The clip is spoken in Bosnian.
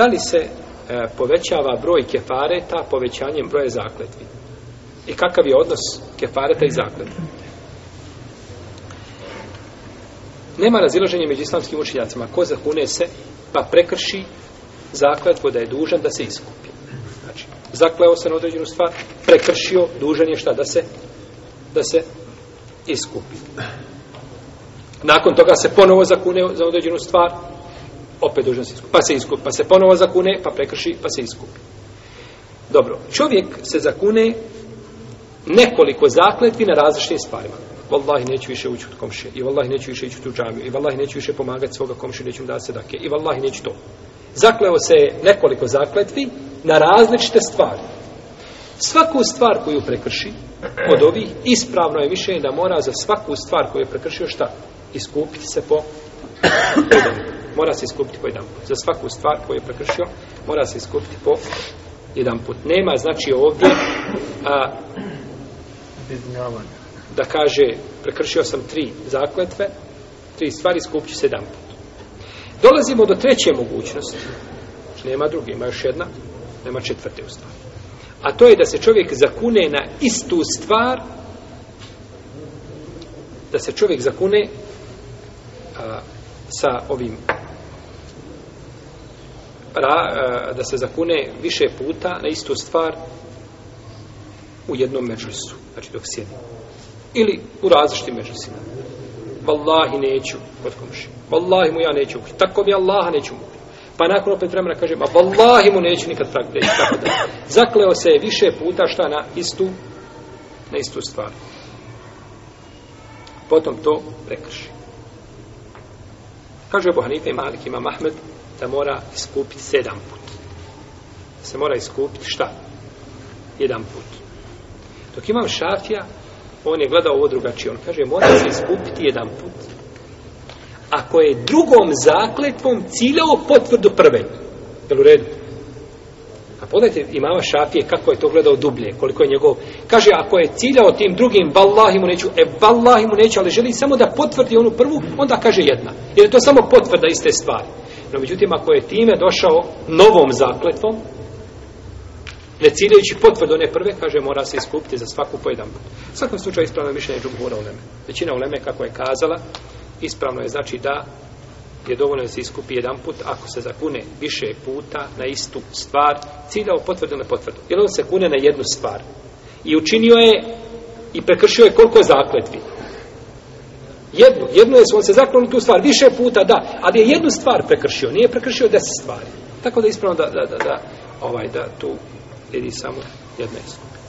Da li se e, povećava broj kefareta povećanjem broja zakletvi? I kakav je odnos kefareta i zakletvi? Nema razilaženja među islamskim učenjacima. Ko zakune se, pa prekrši zakletvo da je dužan da se iskupi. Znači, zakleo se na određenu stvar, prekršio, dužan je šta da se da se iskupi. Nakon toga se ponovo zakune za određenu stvar, opet dužan se iskupi. Pa se iskupi, pa se ponovo zakune, pa prekrši, pa se iskupi. Dobro, čovjek se zakune nekoliko zakletvi na različitim stvarima. Wallahi neću više ući od komše. I wallahi neću više ići u tu džamiju. I wallahi neću više pomagati svoga komše, neću da se dake. I wallahi neću to. Zakleo se nekoliko zakletvi na različite stvari. Svaku stvar koju prekrši od ovih, ispravno je mišljenje da mora za svaku stvar koju je prekršio šta? Iskupiti se po. Mora se iskupiti po jedan put. Za svaku stvar koju je prekršio, mora se iskupiti po jedan put. Nema, znači ovdje a, da kaže prekršio sam tri zakletve, tri stvari, skupit se jedan put. Dolazimo do treće mogućnosti. Znači, nema druge, ima još jedna, nema četvrte u stvari. A to je da se čovjek zakune na istu stvar, da se čovjek zakune a, sa ovim ra, e, da se zakune više puta na istu stvar u jednom međusu, znači dok sjedi. Ili u različitim međusima. Wallahi neću kod komši. Wallahi mu ja neću ubiti. Tako mi Allaha neću ubiti. Pa nakon opet vremena kaže, ma Wallahi mu neću nikad praktići. Tako da. Zakleo se više puta šta na istu, na istu stvar. Potom to prekrši. Kaže Ebu Hanife i Malik ima Mahmed da mora iskupiti sedam put. Da se mora iskupiti šta? Jedan put. Dok imam šafija, on je gledao ovo drugačije. On kaže, mora se iskupiti jedan put. Ako je drugom zakletvom ciljao potvrdu prve. Jel u redu? A pogledajte imama Šafije kako je to gledao dublje, koliko je njegov... Kaže, ako je ciljao tim drugim, vallahi mu neću, e, vallahi mu neću, ali želi samo da potvrdi onu prvu, onda kaže jedna. Jer je to samo potvrda iste stvari. No, međutim, ako je time došao novom zakletvom, ne ciljajući potvrdu one prve, kaže, mora se iskupiti za svaku pojedan put. U svakom slučaju ispravno je mišljenje džumhura uleme. Većina uleme, kako je kazala, ispravno je znači da je dovoljno da se iskupi jedan put ako se zakune više puta na istu stvar, ciljao potvrdu na potvrdu. Jer on se kune na jednu stvar. I učinio je i prekršio je koliko zakletvi. Jednu, jednu je on se zaklonio tu stvar više puta, da, ali je jednu stvar prekršio, nije prekršio deset stvari. Tako da ispravno da, da, da, da, ovaj, da tu vidi samo jedna istina.